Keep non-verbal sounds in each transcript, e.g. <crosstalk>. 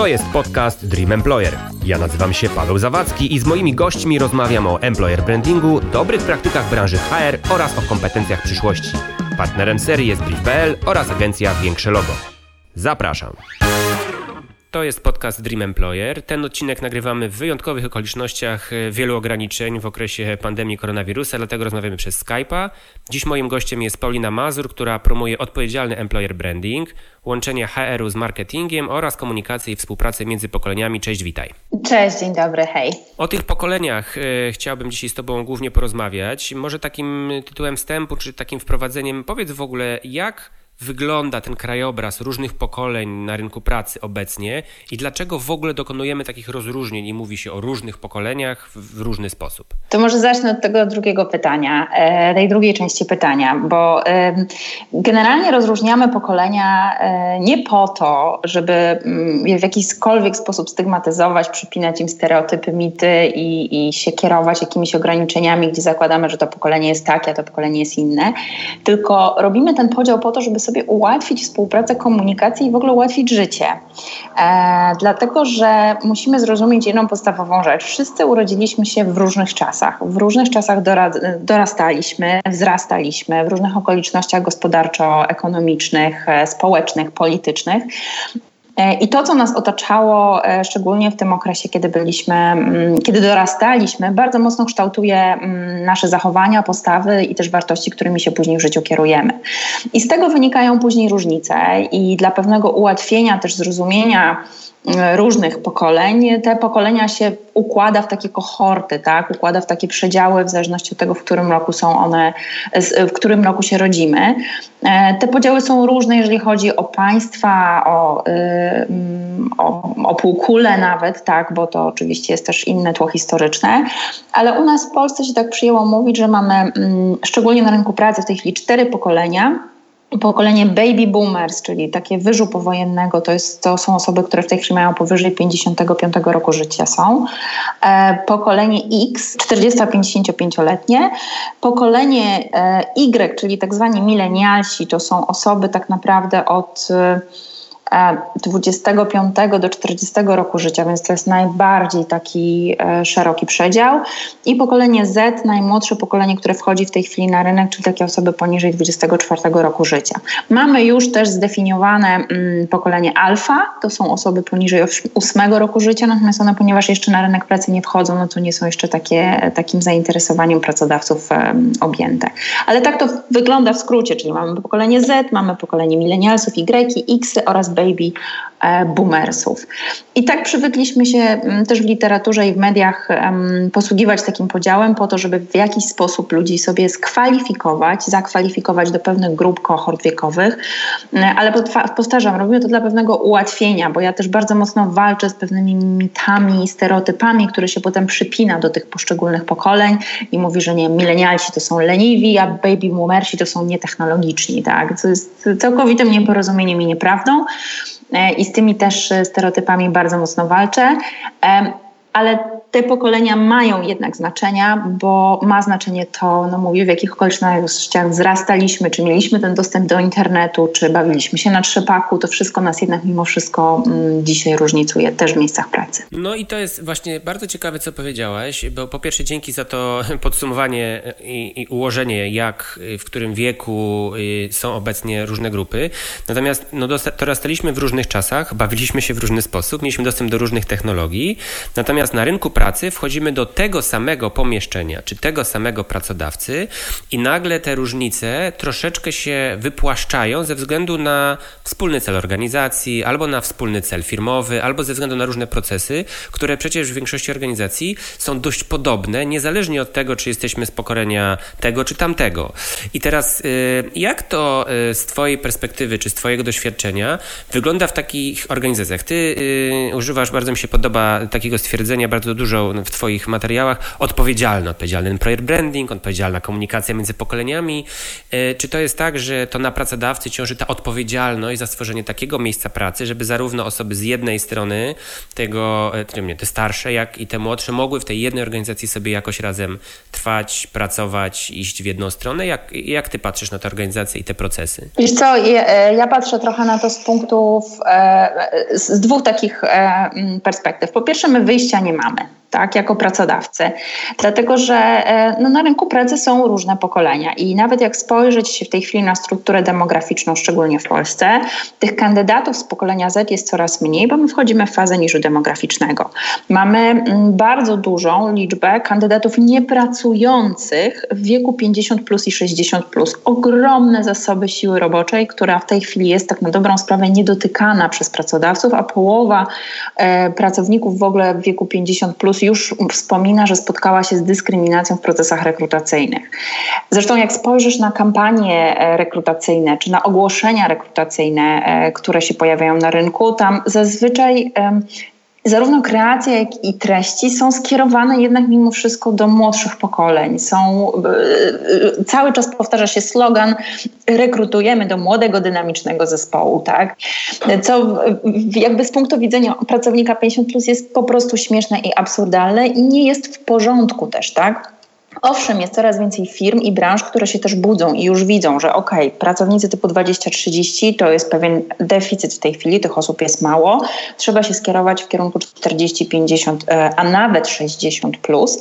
To jest podcast Dream Employer. Ja nazywam się Paweł Zawadzki i z moimi gośćmi rozmawiam o employer brandingu, dobrych praktykach branży HR oraz o kompetencjach przyszłości. Partnerem serii jest Brief.pl oraz agencja Większe Logo. Zapraszam. To jest podcast Dream Employer. Ten odcinek nagrywamy w wyjątkowych okolicznościach e, wielu ograniczeń w okresie pandemii koronawirusa, dlatego rozmawiamy przez Skype'a. Dziś moim gościem jest Paulina Mazur, która promuje odpowiedzialny employer branding, łączenie HR-u z marketingiem oraz komunikację i współpracę między pokoleniami. Cześć, witaj. Cześć, dzień dobry, hej. O tych pokoleniach e, chciałbym dzisiaj z Tobą głównie porozmawiać. Może takim tytułem wstępu, czy takim wprowadzeniem, powiedz w ogóle, jak wygląda ten krajobraz różnych pokoleń na rynku pracy obecnie i dlaczego w ogóle dokonujemy takich rozróżnień i mówi się o różnych pokoleniach w, różny sposób? To może zacznę od tego drugiego pytania, e, tej drugiej części pytania, bo generalnie rozróżniamy pokolenia e, nie po to, żeby mm, w jakikolwiek sposób stygmatyzować, przypinać im stereotypy, mity i, i się kierować jakimiś ograniczeniami, gdzie zakładamy, że to pokolenie jest takie, a to pokolenie jest inne, tylko robimy ten podział po to, żeby sobie sobie ułatwić współpracę, komunikację i w ogóle ułatwić życie. E, dlatego, że musimy zrozumieć jedną podstawową rzecz. Wszyscy urodziliśmy się w różnych czasach. W różnych czasach dora, dorastaliśmy, wzrastaliśmy, w różnych okolicznościach gospodarczo-ekonomicznych, e, społecznych, politycznych. E, I to, co nas otaczało, e, szczególnie w tym okresie, kiedy byliśmy, mm, kiedy dorastaliśmy, bardzo mocno kształtuje mm, nasze zachowania, postawy i też wartości, którymi się później w życiu kierujemy. I z tego wynikają później różnice, i dla pewnego ułatwienia też zrozumienia, różnych pokoleń, te pokolenia się układa w takie kohorty, tak? układa w takie przedziały w zależności od tego, w którym roku są one, w którym roku się rodzimy. E, te podziały są różne, jeżeli chodzi o państwa, o, o, o półkulę nawet, tak? bo to oczywiście jest też inne tło historyczne, ale u nas w Polsce się tak przyjęło mówić, że mamy szczególnie na rynku pracy w tej chwili cztery pokolenia, pokolenie baby boomers, czyli takie wyżu powojennego, to, jest, to są osoby, które w tej chwili mają powyżej 55 roku życia są. E, pokolenie X, 40-55-letnie. Pokolenie e, Y, czyli tak zwani milenialsi, to są osoby tak naprawdę od... E, 25 do 40 roku życia, więc to jest najbardziej taki e, szeroki przedział. I pokolenie Z, najmłodsze pokolenie, które wchodzi w tej chwili na rynek, czyli takie osoby poniżej 24 roku życia. Mamy już też zdefiniowane mm, pokolenie alfa, to są osoby poniżej 8 roku życia, natomiast one, ponieważ jeszcze na rynek pracy nie wchodzą, no to nie są jeszcze takie, takim zainteresowaniem pracodawców objęte. Ale tak to wygląda w skrócie, czyli mamy pokolenie Z, mamy pokolenie milenialsów, Y, X oraz B baby. e, boomersów. I tak przywykliśmy się mm, też w literaturze i w mediach posługiwać takim podziałem po to, żeby w jakiś sposób ludzi sobie skwalifikować, zakwalifikować do pewnych grup kohort wiekowych, e, ale powtarzam, robimy to dla pewnego ułatwienia, bo ja też bardzo mocno walczę z pewnymi mitami, stereotypami, które się potem przypina do tych poszczególnych pokoleń i mówi, że nie, milenialsi to są leniwi, a baby boomersi to są nietechnologiczni, tak? Co jest całkowitym nieporozumieniem i nieprawdą. E, i z tymi też stereotypami bardzo mocno walczę. E, ale te pokolenia mają jednak znaczenia, bo ma znaczenie to, no mówię, w jakich okolicznościach wzrastaliśmy, czy mieliśmy ten dostęp do internetu, czy bawiliśmy się na trzepaku, to wszystko nas jednak mimo wszystko mm, dzisiaj różnicuje też w miejscach pracy. No i to jest właśnie bardzo ciekawe, co powiedziałaś, bo po pierwsze dzięki za to <laughs> podsumowanie i, i ułożenie, jak, w którym wieku y, są obecnie różne grupy. Natomiast no, dorastaliśmy w różnych czasach, bawiliśmy się w różny sposób, mieliśmy dostęp do różnych technologii, natomiast na rynku pracy wchodzimy do tego samego pomieszczenia, czy tego samego pracodawcy i nagle te różnice troszeczkę się wypłaszczają ze względu na wspólny cel organizacji, albo na wspólny cel firmowy, albo ze względu na różne procesy, które przecież w większości organizacji są dość podobne, niezależnie od tego, czy jesteśmy z pokolenia tego czy tamtego. I teraz, y, jak to y, z Twojej perspektywy, czy z Twojego doświadczenia wygląda w takich organizacjach? Ty y, używasz, bardzo mi się podoba takiego stwierdzenia, bardzo dużo dużo w Twoich materiałach, odpowiedzialny, odpowiedzialny employer branding, odpowiedzialna komunikacja między pokoleniami. E, czy to jest tak, że to na pracodawcy ciąży ta odpowiedzialność za stworzenie takiego miejsca pracy, żeby zarówno osoby z jednej strony, tego, nie, te starsze, jak i te młodsze, mogły w tej jednej organizacji sobie jakoś razem trwać, pracować, iść w jedną stronę? Jak, jak Ty patrzysz na tę organizację i te procesy? Wiesz co, ja, e, ja patrzę trochę na to z punktów, e, z dwóch takich perspektyw. Po pierwsze, my wyjścia nie mamy tak, jako pracodawcy. Dlatego, że e, no, na rynku pracy są różne pokolenia i nawet jak spojrzeć się w tej chwili na strukturę demograficzną, szczególnie w Polsce, tych kandydatów z pokolenia Z jest coraz mniej, bo my wchodzimy w fazę niżu demograficznego. Mamy mm, bardzo dużą liczbę kandydatów niepracujących w wieku 50 plus i 60 plus. Ogromne zasoby siły roboczej, która w tej chwili jest tak na dobrą sprawę niedotykana przez pracodawców, a połowa e, pracowników w ogóle w wieku 50 plus już wspomina, że spotkała się z dyskryminacją w procesach rekrutacyjnych. Zresztą jak spojrzysz na kampanie e, rekrutacyjne czy na ogłoszenia rekrutacyjne, e, które się pojawiają na rynku, tam zazwyczaj zarówno kreacja, jak i treści są skierowane jednak mimo wszystko do młodszych pokoleń. Są, e, cały czas powtarza się slogan rekrutujemy do młodego, dynamicznego zespołu, tak? Co jakby z punktu widzenia pracownika 50 plus jest po prostu śmieszne i absurdalne i nie jest w porządku też, tak? Owszem, jest coraz więcej firm i branż, które się też budzą i już widzą, że ok, pracownicy typu 20-30 to jest pewien deficyt w tej chwili, tych osób jest mało, trzeba się skierować w kierunku 40-50, e, a nawet 60 plus.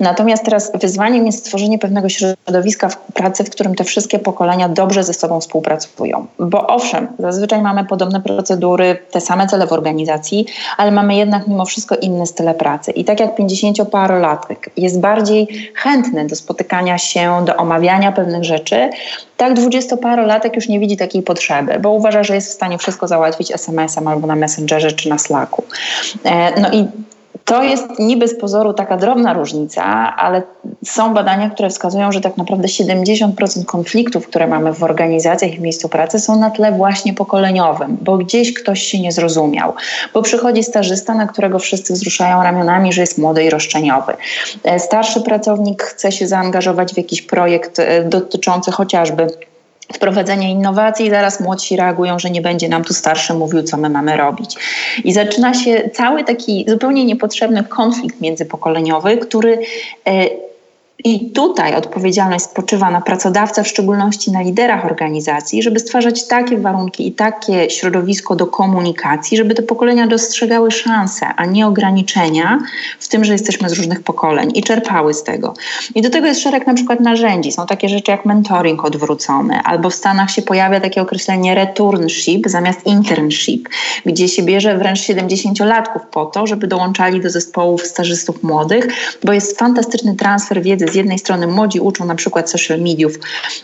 Natomiast teraz wyzwaniem jest stworzenie pewnego środowiska w pracy, w którym te wszystkie pokolenia dobrze ze sobą współpracują. Bo owszem, zazwyczaj mamy podobne procedury, te same cele w organizacji, ale mamy jednak mimo wszystko inne style pracy. I tak jak 50-parolatek jest bardziej chętny do spotykania się, do omawiania pewnych rzeczy, tak dwudziestoparolatek już nie widzi takiej potrzeby, bo uważa, że jest w stanie wszystko załatwić SMS-em albo na Messengerze czy na Slacku. E, no i to jest niby z pozoru taka drobna różnica, ale są badania, które wskazują, że tak naprawdę 70% konfliktów, które mamy w organizacjach i w miejscu pracy, są na tle właśnie pokoleniowym, bo gdzieś ktoś się nie zrozumiał, bo przychodzi stażysta, na którego wszyscy wzruszają ramionami, że jest młody i roszczeniowy. E, starszy pracownik chce się zaangażować w jakiś projekt e, dotyczący chociażby wprowadzenia innowacji zaraz młodsi reagują, że nie będzie nam tu starszy mówił, co my mamy robić. I zaczyna się cały taki zupełnie niepotrzebny konflikt międzypokoleniowy, który e, i tutaj odpowiedzialność spoczywa na pracodawcę, w szczególności na liderach organizacji, żeby stwarzać takie warunki i takie środowisko do komunikacji, żeby te pokolenia dostrzegały szanse, a nie ograniczenia w tym, że jesteśmy z różnych pokoleń i czerpały z tego. I do tego jest szereg na przykład narzędzi. Są takie rzeczy jak mentoring odwrócony, albo w Stanach się pojawia takie określenie returnship zamiast internship, gdzie się bierze wręcz 70-latków po to, żeby dołączali do zespołów stażystów młodych, bo jest fantastyczny transfer wiedzy z jednej strony młodzi uczą na przykład social mediów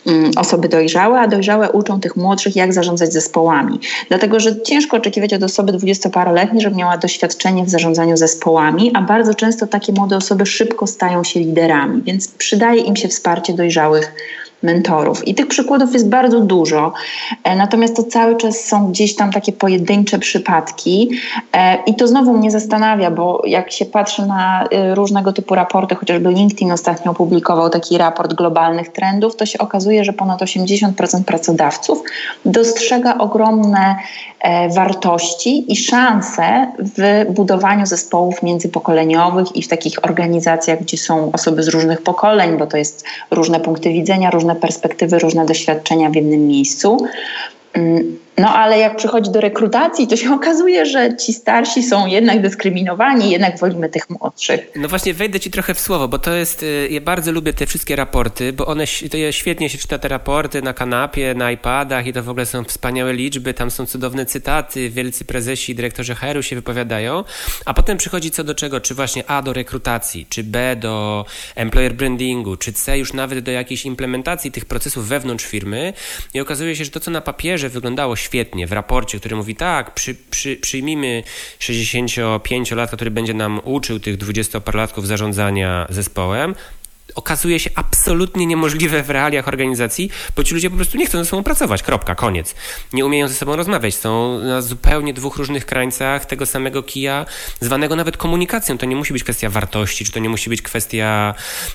mm, osoby dojrzałe, a dojrzałe uczą tych młodszych, jak zarządzać zespołami. Dlatego, że ciężko oczekiwać od osoby dwudziestoparoletniej, żeby miała doświadczenie w zarządzaniu zespołami, a bardzo często takie młode osoby szybko stają się liderami, więc przydaje im się wsparcie dojrzałych mentorów. I tych przykładów jest bardzo dużo, e, natomiast to cały czas są gdzieś tam takie pojedyncze przypadki e, i to znowu mnie zastanawia, bo jak się patrzy na e, różnego typu raporty, chociażby LinkedIn ostatnio opublikował taki raport globalnych trendów, to się okazuje, że ponad 80% pracodawców dostrzega ogromne wartości i szanse w budowaniu zespołów międzypokoleniowych i w takich organizacjach, gdzie są osoby z różnych pokoleń, bo to jest różne punkty widzenia, różne różne perspektywy, różne doświadczenia w jednym miejscu. No ale jak przychodzi do rekrutacji, to się <laughs> okazuje, że ci starsi są jednak dyskryminowani, jednak wolimy tych młodszych. No właśnie wejdę ci trochę w słowo, bo to jest, y, ja bardzo lubię te wszystkie raporty, bo one, to świetnie się czyta te raporty na kanapie, na iPadach i to w ogóle są wspaniałe liczby, tam są cudowne cytaty, wielcy prezesi i dyrektorzy HR-u się wypowiadają, a potem przychodzi co do czego, czy właśnie A do rekrutacji, czy B do employer brandingu, czy C już nawet do jakiejś implementacji tych procesów wewnątrz firmy i okazuje się, że to co na papierze wyglądało świetnie. W raporcie, który mówi tak, przy, przy, przyjmijmy 65-latka, który będzie nam uczył tych 20-parlatków zarządzania zespołem, okazuje się absolutnie niemożliwe w realiach organizacji, bo ci ludzie po prostu nie chcą ze sobą pracować. Kropka, koniec. Nie umieją ze sobą rozmawiać. Są na zupełnie dwóch różnych krańcach tego samego kija, zwanego nawet komunikacją. To nie musi być kwestia wartości, czy to nie musi być kwestia,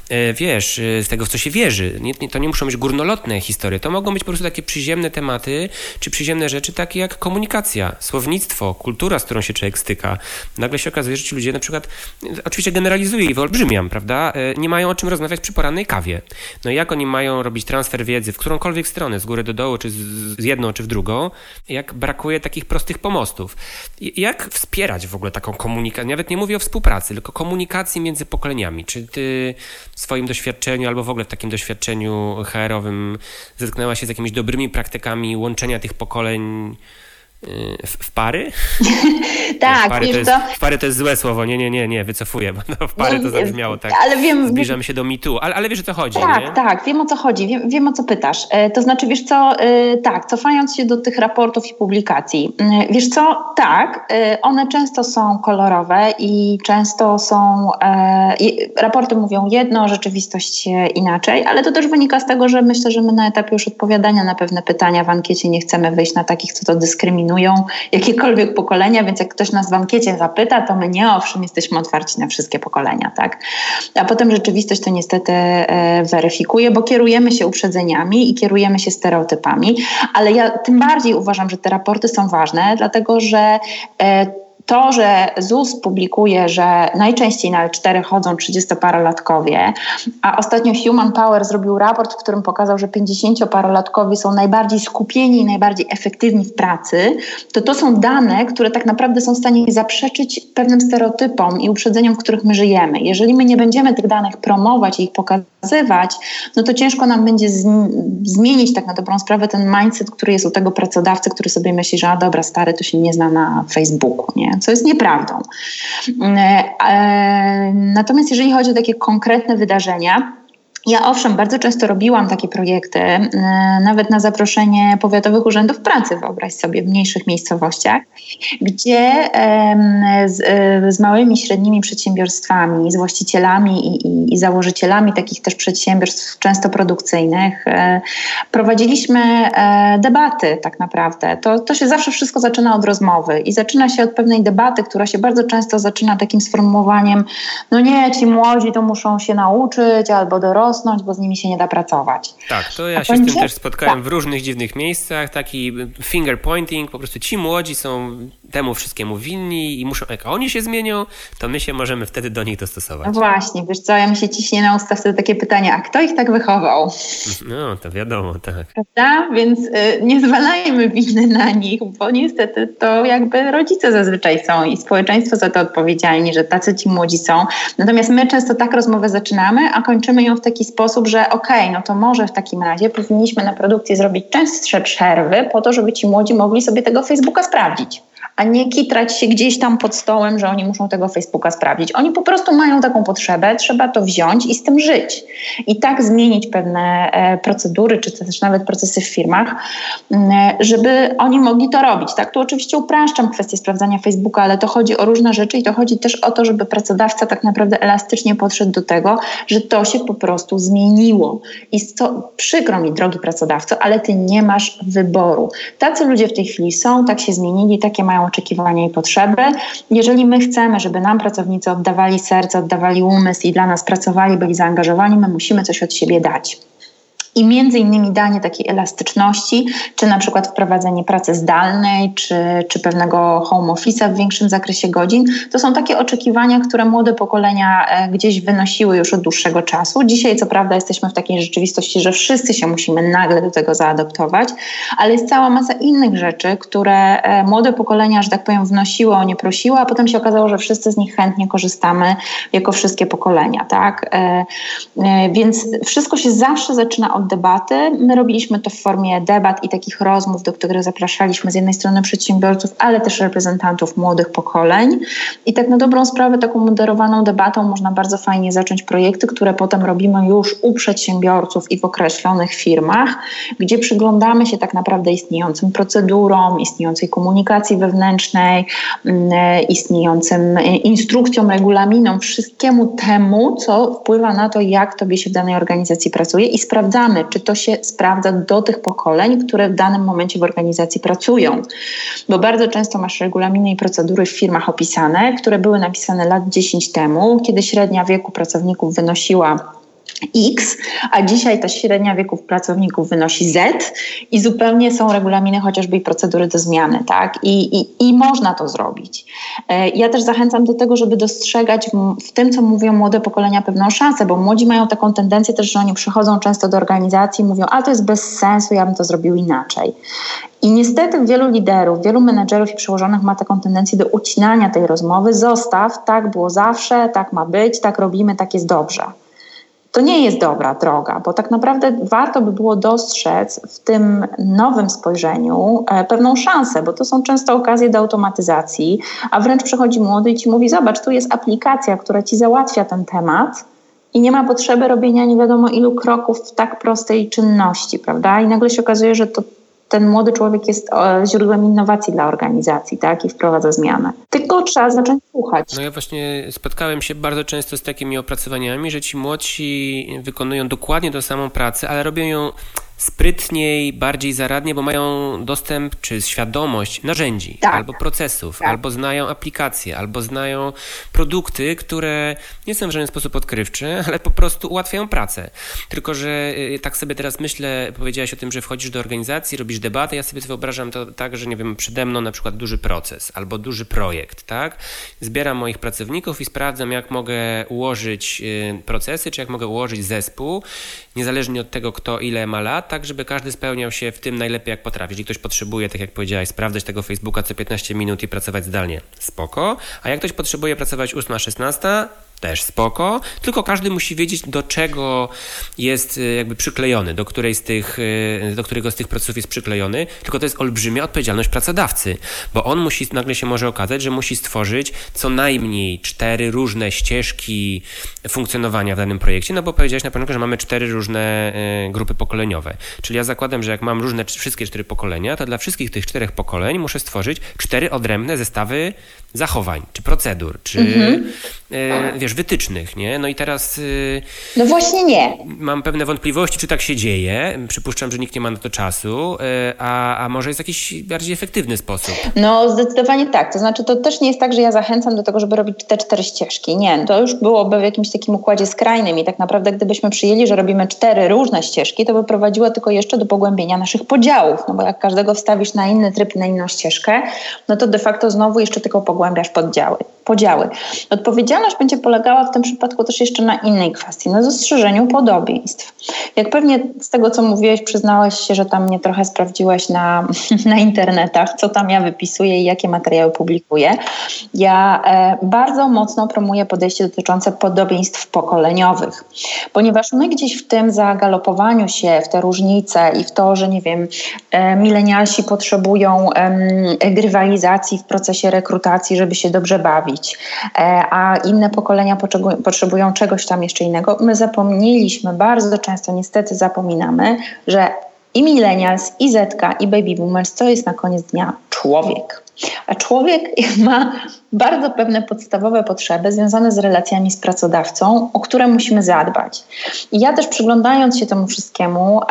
e, wiesz, e, z tego, w co się wierzy. Nie, to nie muszą być górnolotne historie. To mogą być po prostu takie przyziemne tematy, czy przyziemne rzeczy, takie jak komunikacja, słownictwo, kultura, z którą się człowiek styka. Nagle się okazuje, że ci ludzie na przykład, oczywiście generalizuję i wyolbrzymiam, prawda, e, nie mają o czym rozmawiać przy porannej kawie. No jak oni mają robić transfer wiedzy w którąkolwiek stronę, z góry do dołu, czy z jedną, czy w drugą, jak brakuje takich prostych pomostów. Jak wspierać w ogóle taką komunikację? Nawet nie mówię o współpracy, tylko komunikacji między pokoleniami. Czy ty w swoim doświadczeniu, albo w ogóle w takim doświadczeniu HR-owym zetknęła się z jakimiś dobrymi praktykami łączenia tych pokoleń? W, w, pary? <laughs> tak, w pary, to jest, w pary to jest złe słowo, nie, nie, nie, nie, wycofuję, bo no, w pary to zabrzmiało tak, ale wiem, zbliżamy się do mitu, ale, ale wiesz o co chodzi, Tak, nie? tak, wiem o co chodzi, wiem, wiem o co pytasz. E, to znaczy, wiesz co, e, tak, cofając się do tych raportów i publikacji, e, wiesz co, tak, one często są kolorowe i często są, raporty mówią jedno, rzeczywistość inaczej, ale to też wynika z tego, że myślę, że my na etapie już odpowiadania na pewne pytania w ankiecie nie chcemy wyjść na takich, co to dyskryminują eliminują jakiekolwiek pokolenia, więc jak ktoś nas w ankiecie zapyta, to my nie, owszem, jesteśmy otwarci na wszystkie pokolenia, tak? A potem rzeczywistość to niestety e, weryfikuje, bo kierujemy się uprzedzeniami i kierujemy się stereotypami, ale ja tym bardziej uważam, że te raporty są ważne, dlatego że e, to, że ZUS publikuje, że najczęściej na L4 chodzą 30-parolatkowie, a ostatnio Human Power zrobił raport, w którym pokazał, że 50-parolatkowie są najbardziej skupieni i najbardziej efektywni w pracy, to to są dane, które tak naprawdę są w stanie zaprzeczyć pewnym stereotypom i uprzedzeniom, w których my żyjemy. Jeżeli my nie będziemy tych danych promować i ich pokazywać, no to ciężko nam będzie zmienić tak na dobrą sprawę ten mindset, który jest u tego pracodawcy, który sobie myśli, że a dobra, stary to się nie zna na Facebooku, nie? Co jest nieprawdą. E, e, natomiast jeżeli chodzi o takie konkretne wydarzenia, ja owszem, bardzo często robiłam takie projekty, e, nawet na zaproszenie powiatowych urzędów pracy, wyobraź sobie, w mniejszych miejscowościach, gdzie z, e, z małymi, średnimi przedsiębiorstwami, z właścicielami i, i, i, założycielami takich też przedsiębiorstw, często produkcyjnych, e, prowadziliśmy debaty tak naprawdę. To, to się zawsze wszystko zaczyna od rozmowy i zaczyna się od pewnej debaty, która się bardzo często zaczyna takim sformułowaniem, no nie, ci młodzi to muszą się nauczyć albo dorosnąć, rosnąć, bo z nimi się nie da pracować. Tak, to ja A się z tym też spotkałem tak. w różnych dziwnych miejscach, taki finger pointing, po prostu ci młodzi są temu wszystkiemu winni i muszą, jak oni się zmienią, to my się możemy wtedy do nich dostosować. No właśnie, wiesz co, ja mi się ciśnie na usta wtedy takie pytanie, a kto ich tak wychował? No, to wiadomo, tak. Prawda? Więc y, nie zwalajmy winy na nich, bo niestety to jakby rodzice zazwyczaj są i społeczeństwo za to odpowiedzialni, że tacy ci młodzi są. Natomiast my często tak rozmowę zaczynamy, a kończymy ją w taki sposób, że okej, okay, no to może w takim razie powinniśmy na produkcji zrobić częstsze przerwy po to, żeby ci młodzi mogli sobie tego Facebooka sprawdzić a nie kitrać się gdzieś tam pod stołem, że oni muszą tego Facebooka sprawdzić. Oni po prostu mają taką potrzebę, trzeba to wziąć i z tym żyć. I tak zmienić pewne e, procedury, czy też nawet procesy w firmach, żeby oni mogli to robić. Tak, tu oczywiście upraszczam kwestię sprawdzania Facebooka, ale to chodzi o różne rzeczy i to chodzi też o to, żeby pracodawca tak naprawdę elastycznie podszedł do tego, że to się po prostu zmieniło. I przykro mi, drogi pracodawco, ale ty nie masz wyboru. Tacy ludzie w tej chwili są, tak się zmienili, takie mają oczekiwania i potrzeby. Jeżeli my chcemy, żeby nam pracownicy oddawali serce, oddawali umysł i dla nas pracowali, byli zaangażowani, my musimy coś od siebie dać. I między innymi danie takiej elastyczności, czy na przykład wprowadzenie pracy zdalnej, czy, czy pewnego home office'a w większym zakresie godzin, to są takie oczekiwania, które młode pokolenia e, gdzieś wynosiły już od dłuższego czasu. Dzisiaj, co prawda, jesteśmy w takiej rzeczywistości, że wszyscy się musimy nagle do tego zaadoptować, ale jest cała masa innych rzeczy, które e, młode pokolenia, że tak powiem, wnosiły, o nie prosiły, a potem się okazało, że wszyscy z nich chętnie korzystamy jako wszystkie pokolenia, tak? E, więc wszystko się zawsze zaczyna od debaty. My robiliśmy to w formie debat i takich rozmów, do których zapraszaliśmy z jednej strony przedsiębiorców, ale też reprezentantów młodych pokoleń. I tak na dobrą sprawę taką moderowaną debatą można bardzo fajnie zacząć projekty, które potem robimy już u przedsiębiorców i w określonych firmach, gdzie przyglądamy się tak naprawdę istniejącym procedurom, istniejącej komunikacji wewnętrznej, mm, istniejącym instrukcjom, regulaminom, wszystkiemu temu, co wpływa na to, jak tobie się w danej organizacji pracuje i sprawdzamy, czy to się sprawdza do tych pokoleń, które w danym momencie w organizacji pracują. Bo bardzo często masz regulaminy i procedury w firmach opisane, które były napisane lat 10 temu, kiedy średnia wieku pracowników wynosiła X, a dzisiaj ta średnia wieków pracowników wynosi Z i zupełnie są regulaminy chociażby i procedury do zmiany, tak? I, i, i można to zrobić. E, ja też zachęcam do tego, żeby dostrzegać w tym, co mówią młode pokolenia, pewną szansę, bo młodzi mają taką tendencję też, że oni przychodzą często do organizacji i mówią, a to jest bez sensu, ja bym to zrobił inaczej. I niestety wielu liderów, wielu menedżerów i przełożonych ma taką tendencję do ucinania tej rozmowy. Zostaw, tak było zawsze, tak ma być, tak robimy, tak jest dobrze to nie jest dobra droga, bo tak naprawdę warto by było dostrzec w tym nowym spojrzeniu e, pewną szansę, bo to są często okazje do automatyzacji, a wręcz przychodzi młody i ci mówi: Zobacz, tu jest aplikacja, która ci załatwia ten temat. I nie ma potrzeby robienia nie wiadomo ilu kroków w tak prostej czynności, prawda? I nagle się okazuje, że to ten młody człowiek jest e, źródłem innowacji dla organizacji, tak, i wprowadza zmianę. Tylko trzeba zacząć słuchać. No ja właśnie spotkałem się bardzo często z takimi opracowaniami, że ci młodsi wykonują dokładnie tą samą pracę, ale robią ją sprytniej, bardziej zaradnie, bo mają dostęp czy świadomość narzędzi tak. albo procesów, tak. albo znają aplikacje, albo znają produkty, które nie są w żaden sposób odkrywcze, <laughs> ale po prostu ułatwiają pracę. Tylko, że y, tak sobie teraz myślę, powiedziałaś o tym, że wchodzisz do organizacji, robisz debatę, ja sobie wyobrażam to tak, że nie wiem, przede mną na przykład duży proces albo duży projekt, tak? Zbieram moich pracowników i sprawdzam, jak mogę ułożyć y, procesy, czy jak mogę ułożyć zespół, niezależnie od tego, kto ile ma lat, tak żeby każdy spełniał się w tym najlepiej jak potrafi. Jeśli ktoś potrzebuje, tak jak powiedziałeś, sprawdzać tego Facebooka co 15 minut i pracować zdalnie, spoko. A jak ktoś potrzebuje pracować 8-16, też spoko, tylko każdy musi wiedzieć, do czego jest y, jakby przyklejony, do, której z tych, y, do którego z tych procesów jest przyklejony, tylko to jest olbrzymia odpowiedzialność pracodawcy, bo on musi, nagle się może okazać, że musi stworzyć co najmniej cztery różne ścieżki funkcjonowania w danym projekcie, no bo powiedziałeś na początku, że mamy cztery różne y, grupy pokoleniowe, czyli ja zakładam, że jak mam różne, wszystkie cztery pokolenia, to dla wszystkich tych czterech pokoleń muszę stworzyć cztery odrębne zestawy zachowań, czy procedur, czy mhm. e, wiesz, wytycznych, nie? No i teraz... E, no właśnie nie. Mam pewne wątpliwości, czy tak się dzieje. Przypuszczam, że nikt nie ma na to czasu, e, a, a może jest jakiś bardziej efektywny sposób? No zdecydowanie tak. To znaczy to też nie jest tak, że ja zachęcam do tego, żeby robić te cztery ścieżki. Nie, to już byłoby w jakimś takim układzie skrajnym i tak naprawdę gdybyśmy przyjęli, że robimy cztery różne ścieżki, to by prowadziło tylko jeszcze do pogłębienia naszych podziałów, no bo jak każdego wstawisz na inny tryb, na inną ścieżkę, no to de facto znowu jeszcze tylko pogłębiasz pogłębiasz poddziały, podziały. Odpowiedzialność będzie polegała w tym przypadku też jeszcze na innej kwestii, na zastrzeżeniu podobieństw. Jak pewnie z tego, co mówiłeś, przyznałeś się, że tam mnie trochę sprawdziłeś na, <laughs> na internetach, co tam ja wypisuję i jakie materiały publikuję. Ja e, bardzo mocno promuję podejście dotyczące podobieństw pokoleniowych, ponieważ my gdzieś w tym zagalopowaniu się w te różnice i w to, że nie wiem, e, milenialsi potrzebują e, grywalizacji w procesie rekrutacji, żeby się dobrze bawić, e, a inne pokolenia potrzebują czegoś tam jeszcze innego. My zapomnieliśmy, bardzo często niestety zapominamy, że i millennials, i Zetka, i baby boomers to jest na koniec dnia człowiek. A człowiek <laughs> ma bardzo pewne podstawowe potrzeby związane z relacjami z pracodawcą, o które musimy zadbać. I ja też przyglądając się temu wszystkiemu,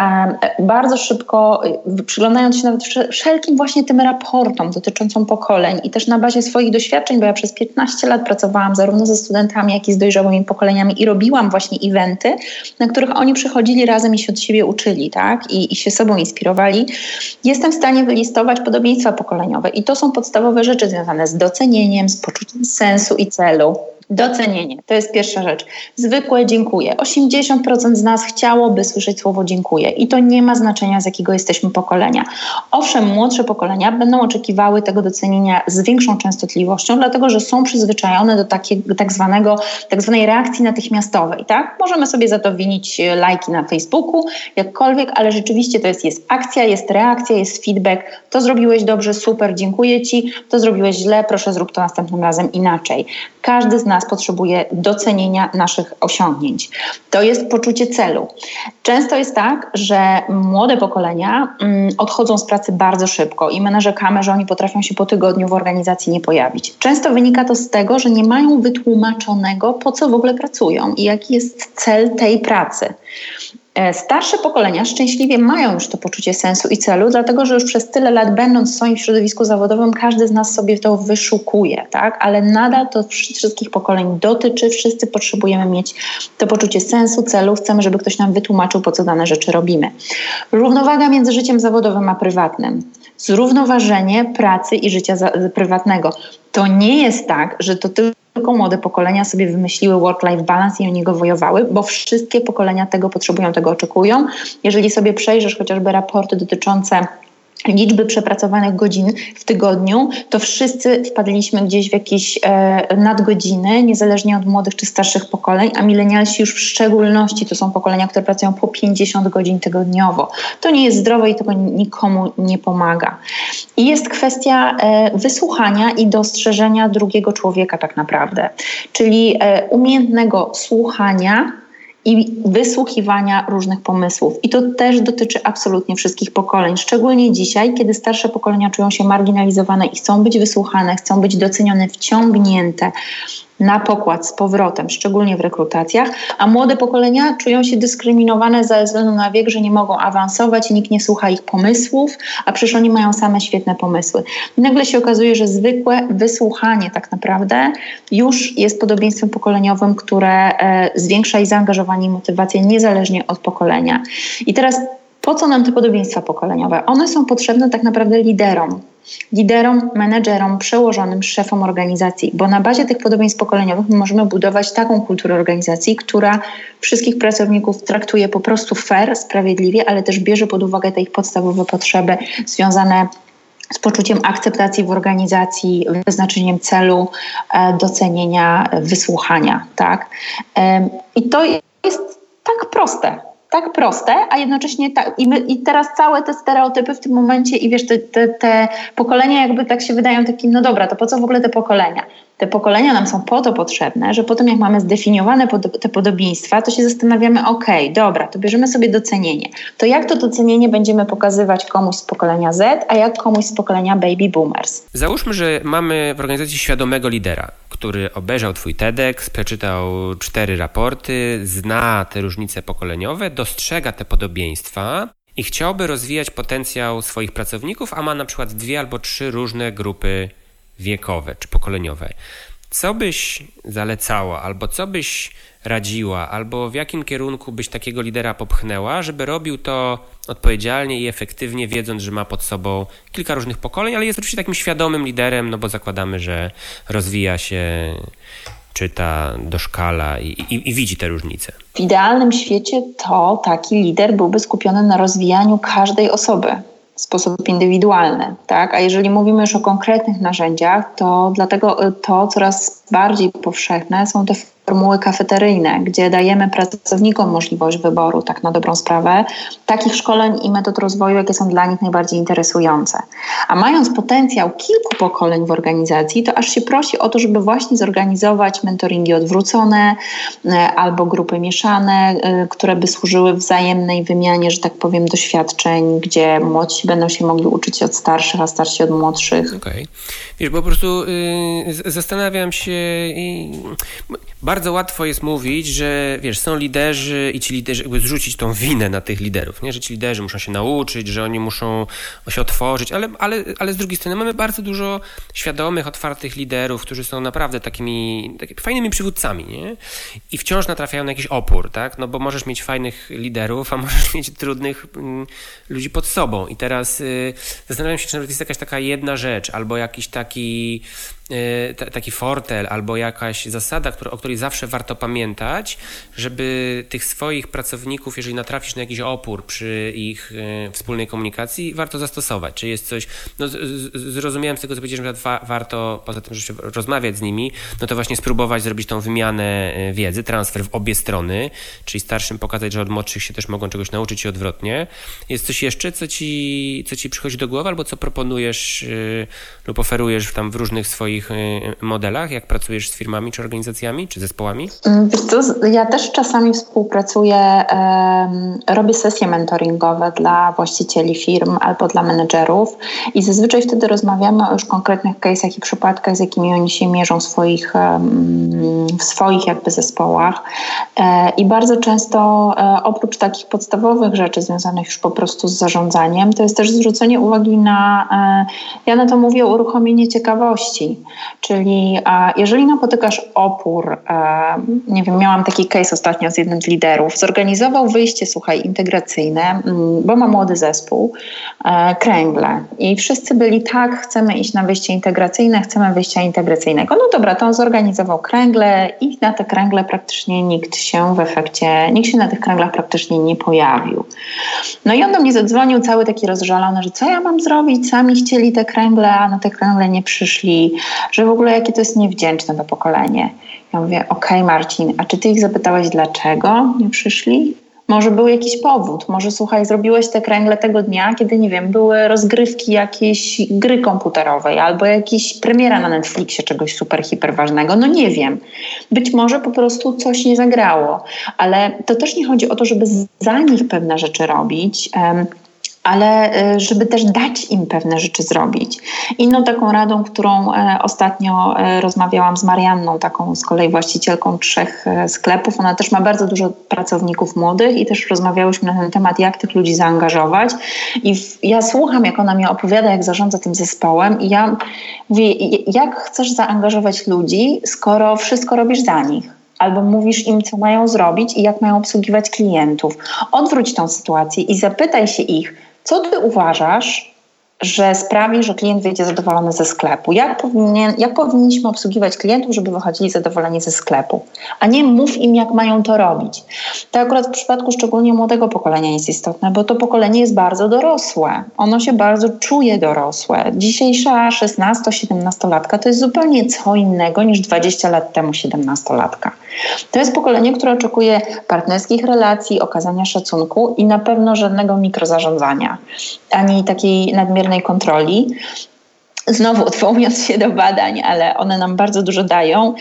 bardzo szybko, y, przyglądając się nawet wszelkim właśnie tym raportom dotyczącym pokoleń i też na bazie swoich doświadczeń, bo ja przez 15 lat pracowałam zarówno ze studentami, jak i z dojrzałymi pokoleniami i robiłam właśnie eventy, na których oni przychodzili razem i się od siebie uczyli, tak? I, i się sobą inspirowali. Jestem w stanie wylistować podobieństwa pokoleniowe i to są podstawowe rzeczy związane z docenieniem, z poczuciem sensu i celu. Docenienie to jest pierwsza rzecz. Zwykłe dziękuję. 80% z nas chciałoby słyszeć słowo dziękuję i to nie ma znaczenia, z jakiego jesteśmy pokolenia. Owszem, młodsze pokolenia będą oczekiwały tego docenienia z większą częstotliwością, dlatego że są przyzwyczajone do takiego, tak, zwanego, tak zwanej reakcji natychmiastowej. Tak? Możemy sobie za to winić e, lajki na Facebooku, jakkolwiek, ale rzeczywiście to jest, jest akcja, jest reakcja, jest feedback. To zrobiłeś dobrze, super, dziękuję Ci. To zrobiłeś źle, proszę zrób to następnym razem inaczej. Każdy z nas nas potrzebuje docenienia naszych osiągnięć. To jest poczucie celu. Często jest tak, że młode pokolenia mm, odchodzą z pracy bardzo szybko i my narzekamy, że oni potrafią się po tygodniu w organizacji nie pojawić. Często wynika to z tego, że nie mają wytłumaczonego, po co w ogóle pracują i jaki jest cel tej pracy. E, starsze pokolenia szczęśliwie mają już to poczucie sensu i celu, dlatego że już przez tyle lat będąc w swoim środowisku zawodowym, każdy z nas sobie to wyszukuje, tak? ale nadal to wszystkich pokoleń dotyczy, wszyscy potrzebujemy mieć to poczucie sensu, celu, chcemy, żeby ktoś nam wytłumaczył, po co dane rzeczy robimy. Równowaga między życiem zawodowym a prywatnym. Zrównoważenie pracy i życia prywatnego. To nie jest tak, że to tylko tylko młode pokolenia sobie wymyśliły work-life balance i o niego wojowały, bo wszystkie pokolenia tego potrzebują, tego oczekują. Jeżeli sobie przejrzysz chociażby raporty dotyczące liczby przepracowanych godzin w tygodniu, to wszyscy wpadliśmy gdzieś w jakieś e, nadgodziny, niezależnie od młodych czy starszych pokoleń, a milenialsi już w szczególności to są pokolenia, które pracują po 50 godzin tygodniowo. To nie jest zdrowe i tego nikomu nie pomaga. I jest kwestia e, wysłuchania i dostrzeżenia drugiego człowieka tak naprawdę, czyli e, umiejętnego słuchania, i wysłuchiwania różnych pomysłów. I to też dotyczy absolutnie wszystkich pokoleń, szczególnie dzisiaj, kiedy starsze pokolenia czują się marginalizowane i chcą być wysłuchane, chcą być docenione, wciągnięte na pokład z powrotem, szczególnie w rekrutacjach, a młode pokolenia czują się dyskryminowane ze względu na wiek, że nie mogą awansować nikt nie słucha ich pomysłów, a przecież oni mają same świetne pomysły. I nagle się okazuje, że zwykłe wysłuchanie tak naprawdę już jest podobieństwem pokoleniowym, które e, zwiększa ich zaangażowanie i motywację niezależnie od pokolenia. I teraz po co nam te podobieństwa pokoleniowe? One są potrzebne tak naprawdę liderom, liderom, menedżerom, przełożonym, szefom organizacji, bo na bazie tych podobieństw pokoleniowych możemy budować taką kulturę organizacji, która wszystkich pracowników traktuje po prostu fair, sprawiedliwie, ale też bierze pod uwagę te ich podstawowe potrzeby związane z poczuciem akceptacji w organizacji, wyznaczeniem celu, e, docenienia, wysłuchania. Tak? I to jest tak proste tak proste, a jednocześnie tak, i, my, i teraz całe te stereotypy w tym momencie i wiesz, te, te, te pokolenia jakby tak się wydają takim, no dobra, to po co w ogóle te pokolenia? Te pokolenia nam są po to potrzebne, że potem jak mamy zdefiniowane pod, te podobieństwa, to się zastanawiamy, ok, dobra, to bierzemy sobie docenienie. To jak to docenienie będziemy pokazywać komuś z pokolenia Z, a jak komuś z pokolenia baby boomers? Załóżmy, że mamy w organizacji świadomego lidera, który obejrzał twój TEDx, przeczytał cztery raporty, zna te różnice pokoleniowe, dostrzega te podobieństwa i chciałby rozwijać potencjał swoich pracowników, a ma na przykład dwie albo trzy różne grupy wiekowe czy pokoleniowe. Co byś zalecała, albo co byś radziła, albo w jakim kierunku byś takiego lidera popchnęła, żeby robił to odpowiedzialnie i efektywnie, wiedząc, że ma pod sobą kilka różnych pokoleń, ale jest oczywiście takim świadomym liderem, no bo zakładamy, że rozwija się, czyta, doszkala i, i, i widzi te różnice. W idealnym świecie to taki lider byłby skupiony na rozwijaniu każdej osoby w sposób indywidualny, tak? A jeżeli mówimy już o konkretnych narzędziach, to dlatego to coraz bardziej powszechne są te formuły kafeteryjne, gdzie dajemy pracownikom możliwość wyboru, tak na dobrą sprawę, takich szkoleń i metod rozwoju, jakie są dla nich najbardziej interesujące. A mając potencjał kilku pokoleń w organizacji, to aż się prosi o to, żeby właśnie zorganizować mentoringi odwrócone e, albo grupy mieszane, e, które by służyły wzajemnej wymianie, że tak powiem, doświadczeń, gdzie młodsi będą się mogli uczyć od starszych, a starsi od młodszych. Okej. Okay. Wiesz, bo po prostu yy, zastanawiam się i bardzo łatwo jest mówić, że wiesz, są liderzy i ci liderzy, jakby zrzucić tą winę na tych liderów, nie? że ci liderzy muszą się nauczyć, że oni muszą się otworzyć, ale, ale, ale z drugiej strony mamy bardzo dużo świadomych, otwartych liderów, którzy są naprawdę takimi, takimi fajnymi przywódcami nie? i wciąż natrafiają na jakiś opór, tak? no bo możesz mieć fajnych liderów, a możesz mieć trudnych mm, ludzi pod sobą i teraz y, zastanawiam się, czy nawet jest jakaś taka jedna rzecz albo jakiś taki taki fortel albo jakaś zasada, o której zawsze warto pamiętać, żeby tych swoich pracowników, jeżeli natrafisz na jakiś opór przy ich e, wspólnej komunikacji, warto zastosować. Czy jest coś, no zrozumiałem z tego, co powiedziałeś, że wa- warto poza tym, że rozmawiać z nimi, no to właśnie spróbować zrobić tą wymianę e, wiedzy, transfer w obie strony, czyli starszym pokazać, że od młodszych się też mogą czegoś nauczyć i odwrotnie. Jest coś jeszcze, co ci, co ci przychodzi do głowy, albo co proponujesz lub oferujesz tam w różnych swoich yy, modelach, jak pracujesz z firmami, czy organizacjami, czy zespołami? Mm, wiesz co, ja też czasami współpracuję, robię sesje mentoringowe dla właścicieli firm albo dla menedżerów i zazwyczaj wtedy rozmawiamy o już konkretnych case'ach i przypadkach, z jakimi oni się mierzą w swoich, w swoich jakby zespołach. E, I bardzo często e, oprócz takich podstawowych rzeczy związanych już po prostu z zarządzaniem, to jest też zwrócenie uwagi na, e, ja na to mówię, uruchomienie ciekawości. Czyli jeżeli napotykasz opór, nie wiem, miałam taki case ostatnio z jednym z liderów, zorganizował wyjście, słuchaj, integracyjne, mm, bo ma młody zespół, kręgle. I wszyscy byli tak, chcemy iść na wyjście integracyjne, chcemy wyjścia integracyjnego. No dobra, to on zorganizował kręgle i na te kręgle praktycznie nikt się w efekcie, nikt się na tych kręglach praktycznie nie pojawił. No i on do mnie zadzwonił cały taki rozżalony, że co ja mam zrobić, sami chcieli te kręgle, a na te kręgle nie przyszli, że w ogóle jakie to jest niewdzięczne to pokolenie. Ja mówię, okej okay, Marcin, a czy ty ich zapytałeś dlaczego nie przyszli? Może był jakiś powód, może słuchaj, zrobiłeś te kręgle tego dnia, kiedy nie wiem, były rozgrywki jakiejś gry komputerowej albo jakiś premiera na Netflixie czegoś super, hiper ważnego. No nie wiem. Być może po prostu coś nie zagrało, ale to też nie chodzi o to, żeby za nich pewne rzeczy robić ale e, żeby też dać im pewne rzeczy zrobić. Inną taką radą, którą e, ostatnio e, rozmawiałam z Marianną, taką z kolei właścicielką trzech sklepów, ona też ma bardzo dużo pracowników młodych i też rozmawiałyśmy na ten temat, jak tych ludzi zaangażować. I ja słucham, jak ona mi opowiada, jak zarządza tym zespołem i ja mówię, jak chcesz zaangażować ludzi, skoro wszystko robisz za nich? albo mówisz im, co mają zrobić i jak mają obsługiwać klientów. Odwróć tą sytuację i zapytaj się ich, co ty uważasz, że sprawi, że klient wyjdzie zadowolony ze sklepu? Jak, powinien, jak powinniśmy obsługiwać klientów, żeby wychodzili zadowoleni ze sklepu? A nie mów im, jak mają to robić. To akurat w przypadku szczególnie młodego pokolenia jest istotne, bo to pokolenie jest bardzo dorosłe. Ono się bardzo czuje dorosłe. Dzisiejsza 16-17-latka to jest zupełnie co innego niż 20 lat temu 17-latka. To jest pokolenie, które oczekuje partnerskich relacji, okazania szacunku i na pewno żadnego mikrozarządzania, ani takiej nadmiernej kontroli. Znowu <laughs> odwołując się do badań, ale one nam bardzo dużo dają.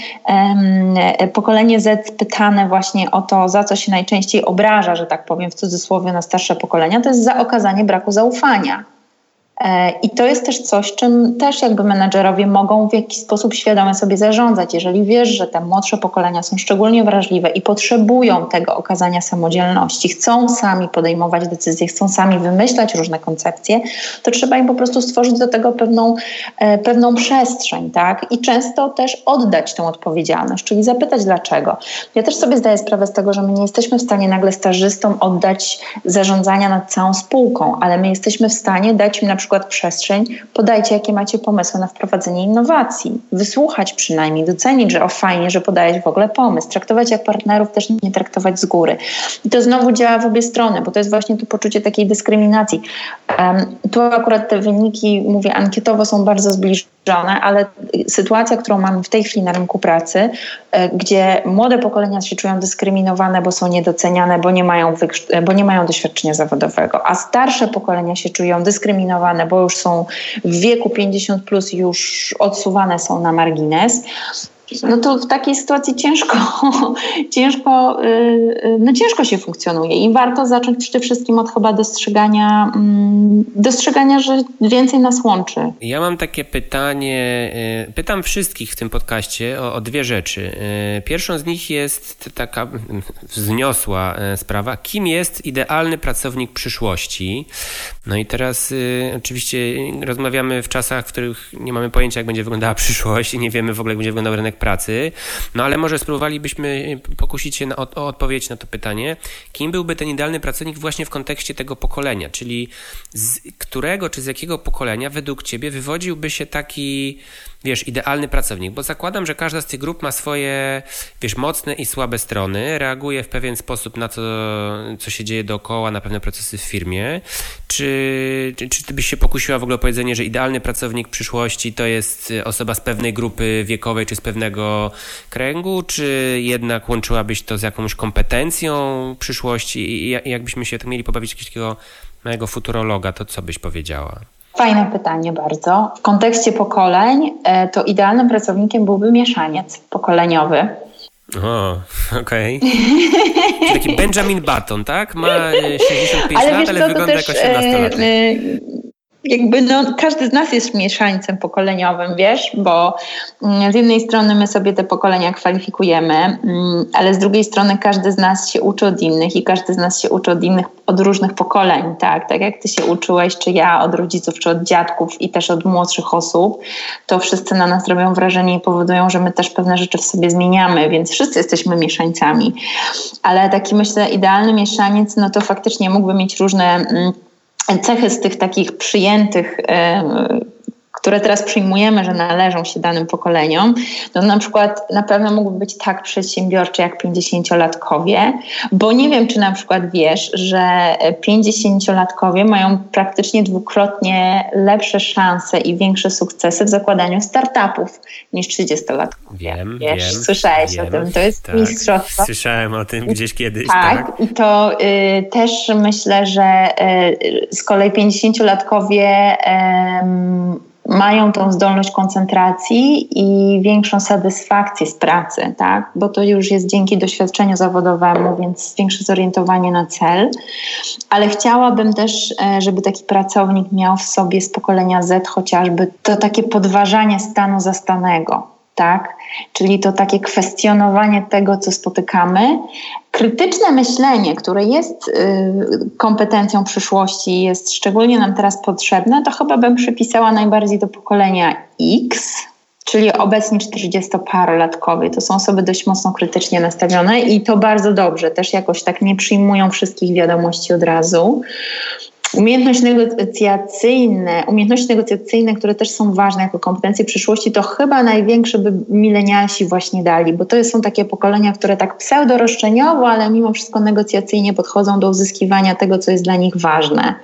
Pokolenie Z pytane właśnie o to, za co się najczęściej obraża, że tak powiem w cudzysłowie, na starsze pokolenia, to jest za okazanie braku zaufania. E, I to jest też coś, czym też jakby menedżerowie mogą w jakiś sposób świadomie sobie zarządzać. Jeżeli wiesz, że te młodsze pokolenia są szczególnie wrażliwe i potrzebują tego okazania samodzielności, chcą sami podejmować decyzje, chcą sami wymyślać różne koncepcje, to trzeba im po prostu stworzyć do tego pewną, e, pewną przestrzeń, tak? I często też oddać tę odpowiedzialność, czyli zapytać dlaczego. Ja też sobie zdaję sprawę z tego, że my nie jesteśmy w stanie nagle stażystom oddać zarządzania nad całą spółką, ale my jesteśmy w stanie dać im na przykład przykład przestrzeń, podajcie, jakie macie pomysły na wprowadzenie innowacji. Wysłuchać przynajmniej, docenić, że o fajnie, że podajesz w ogóle pomysł. Traktować jak partnerów, też nie traktować z góry. I to znowu działa w obie strony, bo to jest właśnie to poczucie takiej dyskryminacji. Um, tu akurat te wyniki, mówię ankietowo, są bardzo zbliżone ale sytuacja, którą mamy w tej chwili na rynku pracy, e, gdzie młode pokolenia się czują dyskryminowane, bo są niedoceniane, bo nie mają, bo nie mają doświadczenia zawodowego, a starsze pokolenia się czują dyskryminowane, bo już są w wieku 50 plus już odsuwane są na margines, no to w takiej sytuacji ciężko, <laughs> ciężko, y, y, no ciężko się funkcjonuje i warto zacząć przede wszystkim od chyba dostrzegania, mm, dostrzegania, że więcej nas łączy. Ja mam takie pytanie, y, pytam wszystkich w tym podcaście o, o dwie rzeczy. Pierwszą z nich jest taka <laughs> wzniosła sprawa, kim jest idealny pracownik przyszłości? No i teraz oczywiście rozmawiamy w czasach, w których nie mamy pojęcia, jak będzie wyglądała <laughs> przyszłość i nie wiemy w ogóle, jak będzie wyglądał rynek pracy. No ale może spróbowalibyśmy pokusić się na, o, o odpowiedź na to pytanie. Kim byłby ten idealny pracownik właśnie w kontekście tego pokolenia? Czyli z którego czy z jakiego pokolenia według Ciebie wywodziłby się taki wiesz, idealny pracownik? Bo zakładam, że każda z tych grup ma swoje, wiesz, mocne i słabe strony, reaguje w pewien sposób na to, co się dzieje dookoła, na pewne procesy w firmie. Czy, czy, czy ty byś się pokusiła w ogóle o powiedzenie, że idealny pracownik przyszłości to jest osoba z pewnej grupy wiekowej, czy z pewnego kręgu, czy jednak łączyłabyś to z jakąś kompetencją przyszłości i jakbyśmy się tak mieli pobawić jakiegoś takiego mojego futurologa, to co byś powiedziała? Fajne pytanie bardzo. W kontekście pokoleń e, to idealnym pracownikiem byłby mieszaniec pokoleniowy. O, <laughs> okej. Okay. taki Benjamin Button, tak? Ma <laughs> 65 ale lat, ale co, wygląda jako 18 lat jakby no, każdy z nas jest mieszańcem pokoleniowym, wiesz, bo mm, z jednej strony my sobie te pokolenia kwalifikujemy, mm, ale z drugiej strony każdy z nas się uczy od innych i każdy z nas się uczy od innych, od różnych pokoleń, tak? Tak jak ty się uczyłeś, czy ja od rodziców, czy od dziadków i też od młodszych osób, to wszyscy na nas robią wrażenie i powodują, że my też pewne rzeczy w sobie zmieniamy, więc wszyscy jesteśmy mieszańcami. Ale taki myślę idealny mieszaniec, no to faktycznie mógłby mieć różne mm, cechy z tych takich przyjętych które teraz przyjmujemy, że należą się danym pokoleniom, to na przykład na pewno mógłby być tak przedsiębiorczy jak 50-latkowie, bo nie wiem, czy na przykład wiesz, że 50-latkowie mają praktycznie dwukrotnie lepsze szanse i większe sukcesy w zakładaniu startupów niż 30-latkowie. Wiem, wiesz, wiem. Słyszałeś wiem, o tym, to jest tak, mistrzostwo. Słyszałem o tym gdzieś kiedyś. Tak, tak. i to y, też myślę, że y, z kolei 50-latkowie y, mają tą zdolność koncentracji i większą satysfakcję z pracy, tak? bo to już jest dzięki doświadczeniu zawodowemu, więc większe zorientowanie na cel. Ale chciałabym też, e, żeby taki pracownik miał w sobie z pokolenia Z chociażby to takie podważanie stanu zastanego tak? Czyli to takie kwestionowanie tego, co spotykamy. Krytyczne myślenie, które jest y, kompetencją przyszłości, jest szczególnie nam teraz potrzebne, to chyba bym przypisała najbardziej do pokolenia X, czyli obecnie 40-parolatkowie. To są osoby dość mocno krytycznie nastawione i to bardzo dobrze. Też jakoś tak nie przyjmują wszystkich wiadomości od razu. Umiejętność negocjacyjne, umiejętności negocjacyjne, które też są ważne jako kompetencje przyszłości, to chyba największe by milenialsi właśnie dali, bo to są takie pokolenia, które tak pseudo-roszczeniowo, ale mimo wszystko negocjacyjnie podchodzą do uzyskiwania tego, co jest dla nich ważne.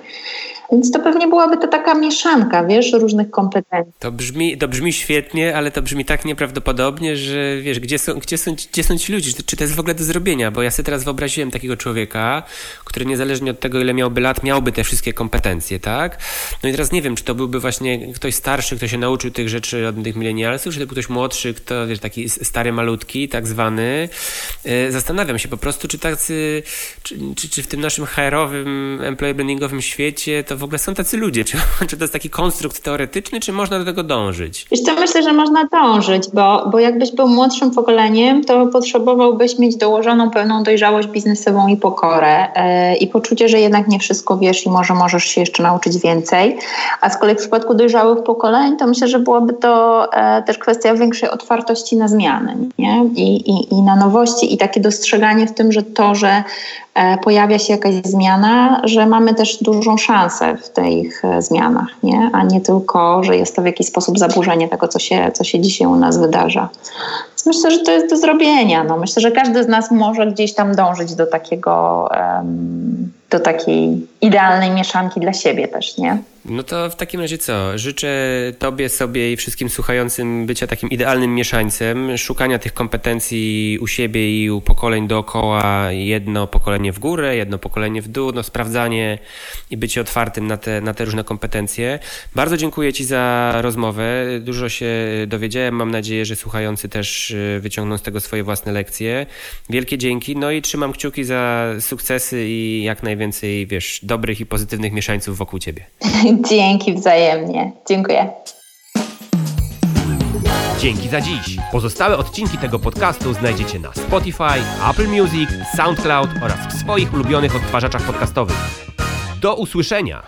Więc to pewnie byłaby to taka mieszanka, wiesz, różnych kompetencji. To brzmi, to brzmi świetnie, ale to brzmi tak nieprawdopodobnie, że wiesz, gdzie są, gdzie są, gdzie są ci ludzie? Czy to jest w ogóle do zrobienia? Bo ja sobie teraz wyobraziłem takiego człowieka, który niezależnie od tego, ile miałby lat, miałby te wszystkie kompetencje, tak? No i teraz nie wiem, czy to byłby właśnie ktoś starszy, kto się nauczył tych rzeczy od tych milenialsów, czy to był ktoś młodszy, kto, wiesz, taki stary, malutki, tak zwany. E, zastanawiam się po prostu, czy tacy, czy, czy, czy w tym naszym HR-owym, employee brandingowym świecie to w ogóle są tacy ludzie? Czy, <laughs> czy to jest taki konstrukt teoretyczny, czy można do tego dążyć? Wiesz co, myślę, że można dążyć, bo, bo jakbyś był młodszym pokoleniem, to potrzebowałbyś mieć dołożoną pełną dojrzałość biznesową i pokorę yy, i poczucie, że jednak nie wszystko wiesz i może możesz się jeszcze nauczyć więcej. A z kolei w przypadku dojrzałych pokoleń, to myślę, że byłaby to yy, też kwestia większej otwartości na zmiany nie? I, i, i na nowości i takie dostrzeganie w tym, że to, że E, pojawia się jakaś zmiana, że mamy też dużą szansę w tych e, zmianach, nie? a nie tylko, że jest to w jakiś sposób zaburzenie tego, co się, co się dzisiaj u nas wydarza. Więc myślę, że to jest do zrobienia. No, myślę, że każdy z nas może gdzieś tam dążyć do takiego, um, do takiej idealnej mieszanki dla siebie też, nie? No to w takim razie co? Życzę Tobie, sobie i wszystkim słuchającym bycia takim idealnym mieszańcem, szukania tych kompetencji u siebie i u pokoleń dookoła, jedno pokolenie w górę, jedno pokolenie w dół, no sprawdzanie i bycie otwartym na te, na te różne kompetencje. Bardzo dziękuję Ci za rozmowę. Dużo się dowiedziałem. Mam nadzieję, że słuchający też y, wyciągną z tego swoje własne lekcje. Wielkie dzięki. No i trzymam kciuki za sukcesy i jak najwięcej, wiesz, dobrych i pozytywnych mieszańców wokół Ciebie. <laughs> Dzięki wzajemnie. Dziękuję. Dzięki za dziś. Pozostałe odcinki tego podcastu znajdziecie na Spotify, Apple Music, SoundCloud oraz w swoich ulubionych odtwarzaczach podcastowych. Do usłyszenia!